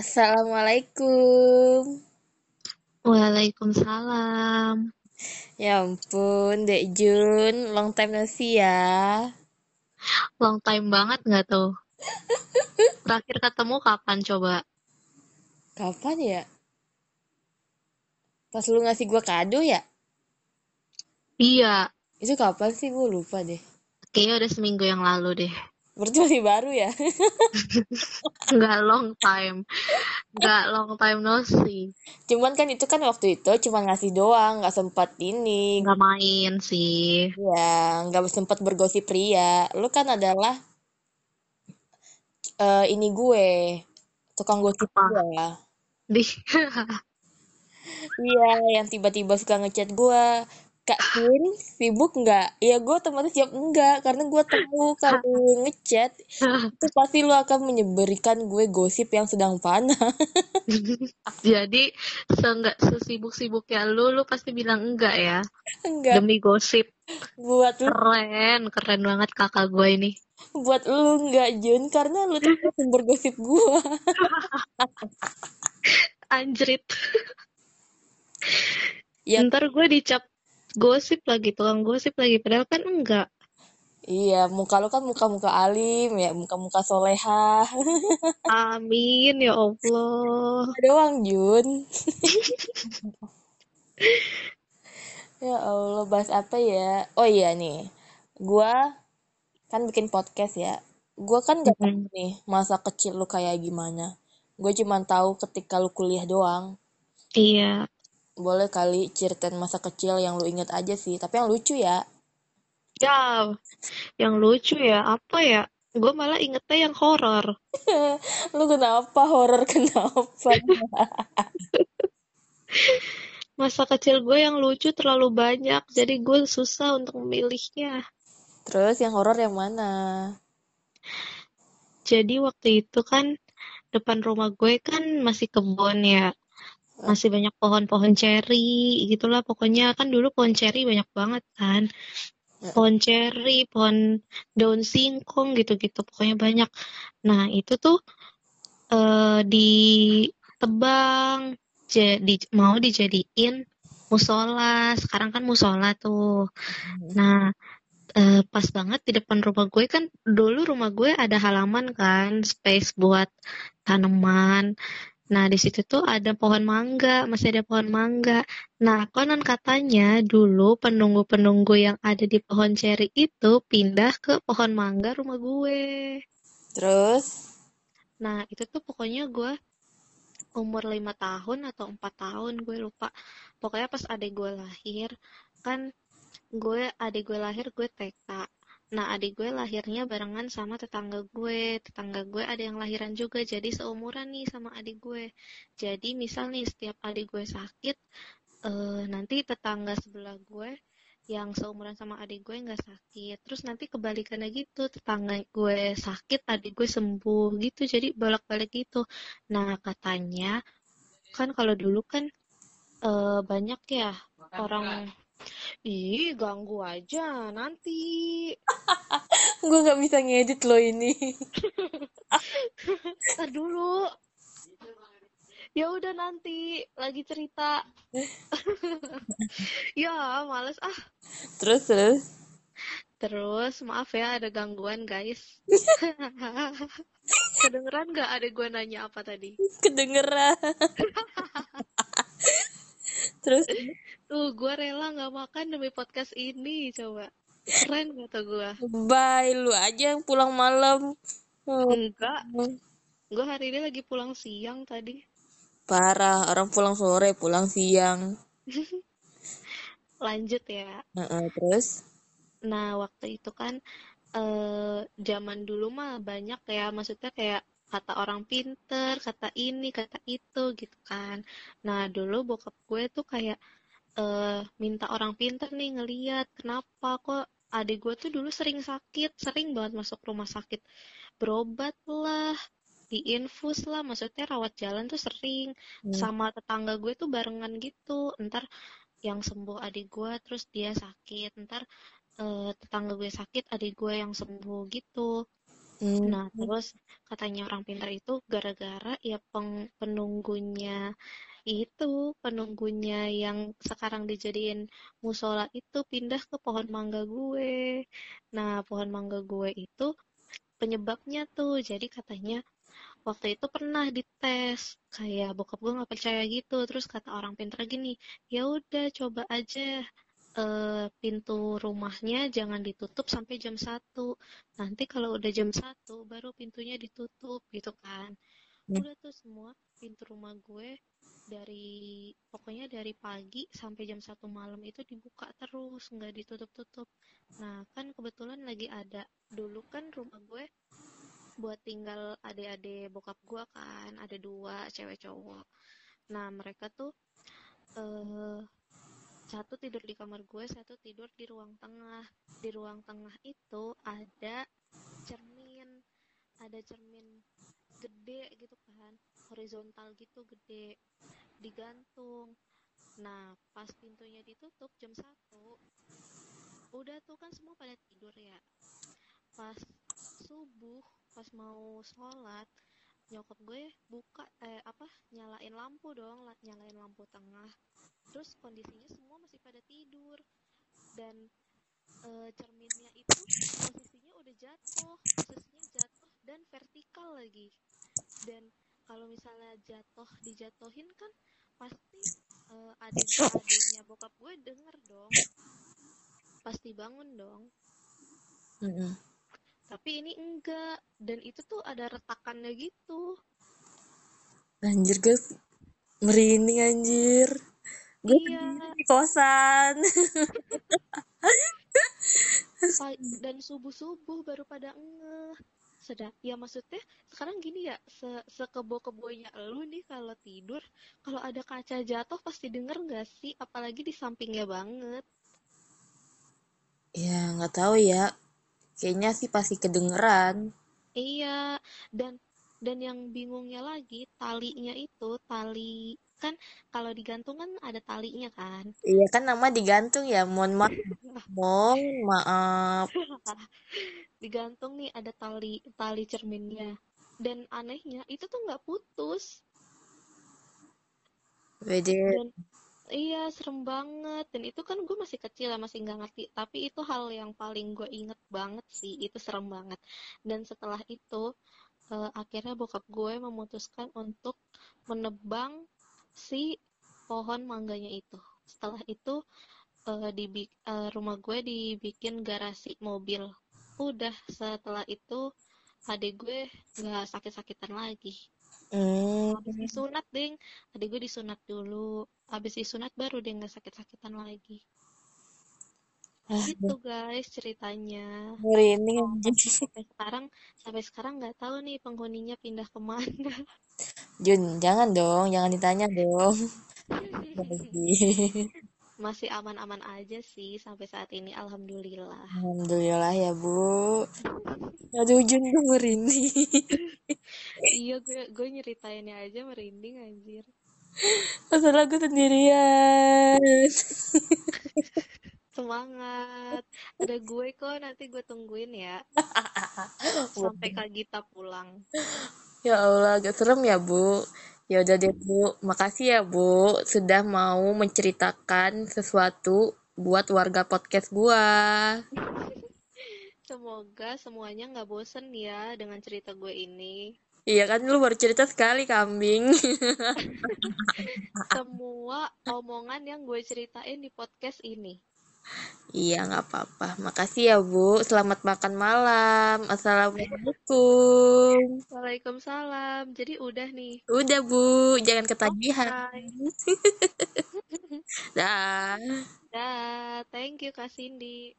Assalamualaikum. Waalaikumsalam. Ya ampun, Dek Jun, long time no see ya. Long time banget nggak tuh? Terakhir ketemu kapan coba? Kapan ya? Pas lu ngasih gua kado ya? Iya, Itu kapan sih? Gue lupa deh. kayaknya udah seminggu yang lalu deh. Berarti masih baru ya? Nggak long time. Nggak long time no see. Cuman kan itu kan waktu itu cuma ngasih doang, nggak sempat ini. Nggak main sih. Ya, nggak sempat bergosip pria. Lu kan adalah eh, ini gue, tukang gosip Apa? gue. Di Iya, yang tiba-tiba suka ngechat gue, Kak Tin, sibuk nggak? Ya gue otomatis jawab enggak, karena gue tahu kalau lu ngechat itu pasti lu akan menyeberikan gue gosip yang sedang panas. Jadi seenggak sesibuk-sibuknya lu, lu pasti bilang enggak ya. Enggak, Demi gosip. buat lu, Keren, keren banget kakak gue ini. buat lu enggak Jun, karena lu tuh sumber gosip gue. Anjrit. Ya, Ntar gue dicap gosip lagi, tukang gosip lagi. Padahal kan enggak. iya, muka lu kan muka-muka alim ya, muka-muka soleha. Amin ya Allah. Doang Jun. Ya Allah, bahas apa ya? Oh iya nih, gua kan bikin podcast ya. Gua kan gak tahu nih masa kecil lu kayak gimana. Gue cuma tahu ketika lu kuliah doang. Iya. Boleh kali ceritain masa kecil yang lu inget aja sih, tapi yang lucu ya. Ya, yang lucu ya apa ya? Gue malah ingetnya yang horor. Lu kenapa horor kenapa? Masa kecil gue yang lucu terlalu banyak, jadi gue susah untuk memilihnya. Terus yang horor yang mana? Jadi waktu itu kan depan rumah gue kan masih kebun ya. Masih banyak pohon-pohon ceri gitulah pokoknya kan dulu pohon ceri banyak banget kan. Pohon ceri, pohon daun singkong gitu-gitu pokoknya banyak. Nah, itu tuh eh ditebang jadi mau dijadiin musola. Sekarang kan musola tuh. Nah, eh, pas banget di depan rumah gue kan dulu rumah gue ada halaman kan, space buat tanaman. Nah, di situ tuh ada pohon mangga, masih ada pohon mangga. Nah, konon katanya dulu penunggu-penunggu yang ada di pohon ceri itu pindah ke pohon mangga rumah gue. Terus? Nah, itu tuh pokoknya gue umur lima tahun atau empat tahun, gue lupa. Pokoknya pas adik gue lahir, kan gue adik gue lahir gue TK. Nah, adik gue lahirnya barengan sama tetangga gue. Tetangga gue ada yang lahiran juga, jadi seumuran nih sama adik gue. Jadi, misal nih, setiap adik gue sakit, eh, nanti tetangga sebelah gue yang seumuran sama adik gue nggak sakit. Terus nanti kebalikannya gitu, tetangga gue sakit, adik gue sembuh gitu. Jadi, bolak-balik gitu. Nah, katanya, kan kalau dulu kan eh, banyak ya orang Ih, ganggu aja nanti. Gue gak bisa ngedit lo ini. Ntar dulu. Ya udah nanti lagi cerita. ya, males ah. Terus, terus? Terus, maaf ya ada gangguan, guys. Kedengeran nggak ada gue nanya apa tadi? Kedengeran. Terus? Tuh, gue rela nggak makan demi podcast ini, coba. Keren gak tuh gue? Bye, lu aja yang pulang malam. Hmm. Enggak, gue hari ini lagi pulang siang tadi. Parah, orang pulang sore, pulang siang. Lanjut ya. Heeh, terus? Nah, waktu itu kan eh zaman dulu mah banyak ya, maksudnya kayak kata orang pinter, kata ini, kata itu gitu kan. Nah, dulu bokap gue tuh kayak eh minta orang pinter nih ngeliat kenapa kok adik gue tuh dulu sering sakit, sering banget masuk rumah sakit. Berobat lah, diinfus lah, maksudnya rawat jalan tuh sering. Hmm. Sama tetangga gue tuh barengan gitu. Ntar yang sembuh adik gue, terus dia sakit. Ntar eh, tetangga gue sakit, adik gue yang sembuh gitu. Hmm. Nah, terus katanya orang pintar itu gara-gara ya peng- penunggunya itu, penunggunya yang sekarang dijadiin musola itu pindah ke pohon mangga gue. Nah, pohon mangga gue itu penyebabnya tuh. Jadi katanya waktu itu pernah dites kayak bokap gue nggak percaya gitu terus kata orang pintar gini ya udah coba aja eh, pintu rumahnya jangan ditutup sampai jam satu. Nanti kalau udah jam satu baru pintunya ditutup gitu kan. Hmm. udah tuh semua pintu rumah gue dari pokoknya dari pagi sampai jam satu malam itu dibuka terus nggak ditutup-tutup. Nah kan kebetulan lagi ada dulu kan rumah gue buat tinggal adik-adik bokap gue kan ada dua cewek cowok. Nah mereka tuh eh satu tidur di kamar gue satu tidur di ruang tengah. Di ruang tengah itu ada cermin. Ada cermin gede gitu kan. Horizontal gitu gede. Digantung. Nah pas pintunya ditutup jam satu udah tuh kan semua pada tidur ya. Pas subuh pas mau sholat nyokap gue buka eh apa nyalain lampu dong la- nyalain lampu tengah terus kondisinya semua masih pada tidur. Dan eh, cerminnya itu posisinya udah jatuh posisinya jatuh dan vertikal lagi. Dan kalau misalnya jatuh dijatuhin kan pasti eh, adik adiknya bokap gue denger dong. Pasti bangun dong. Mm-mm. tapi ini enggak. Dan itu tuh ada retakannya gitu. Anjir gue merinding anjir. Gue iya di kosan. dan subuh subuh baru pada ngeh sedap ya maksudnya sekarang gini ya se sekebo-kebonya lu nih kalau tidur kalau ada kaca jatuh pasti denger nggak sih apalagi di sampingnya banget ya nggak tahu ya. Kayaknya sih pasti kedengeran. iya dan dan yang bingungnya lagi talinya itu tali kan kalau digantung kan ada talinya kan Iya kan nama digantung ya. Mohon maaf. Mohon maaf. digantung nih ada tali tali cerminnya dan anehnya itu tuh nggak putus Wede. dan iya serem banget dan itu kan gue masih kecil ya masih nggak ngerti tapi itu hal yang paling gue inget banget sih itu serem banget dan setelah itu eh, akhirnya bokap gue memutuskan untuk menebang si pohon mangganya itu. Setelah itu eh, dibi- eh, rumah gue dibikin garasi mobil. Udah setelah itu adik gue nggak sakit-sakitan lagi. Hmm. habis disunat ding. Adik gue disunat dulu. Habis disunat baru dia nggak sakit-sakitan lagi gitu guys ceritanya merinding sampai sekarang sampai sekarang nggak tahu nih penghuninya pindah ke mana Jun, jangan dong. Jangan ditanya dong. Masih aman-aman aja sih sampai saat ini alhamdulillah Alhamdulillah ya bu. Aduh Jun gue merinding. iya gue gue nyeritainnya aja merinding anjir Masalah gue sendirian. Semangat ada gue kok nanti gue tungguin ya. Sampai Kak Gita pulang. Ya Allah, agak serem ya bu. Ya udah deh bu, makasih ya bu sudah mau menceritakan sesuatu buat warga podcast gua. semoga semuanya nggak bosen ya dengan cerita gue ini. Iya kan lu baru cerita sekali kambing. semua omongan yang gue ceritain di podcast ini Iya, nggak apa-apa. Makasih ya, Bu. Selamat makan malam. Assalamualaikum. Waalaikumsalam. Jadi udah nih. Udah, Bu. Jangan ketagihan. Dah. Dah. Thank you, Kak Cindy.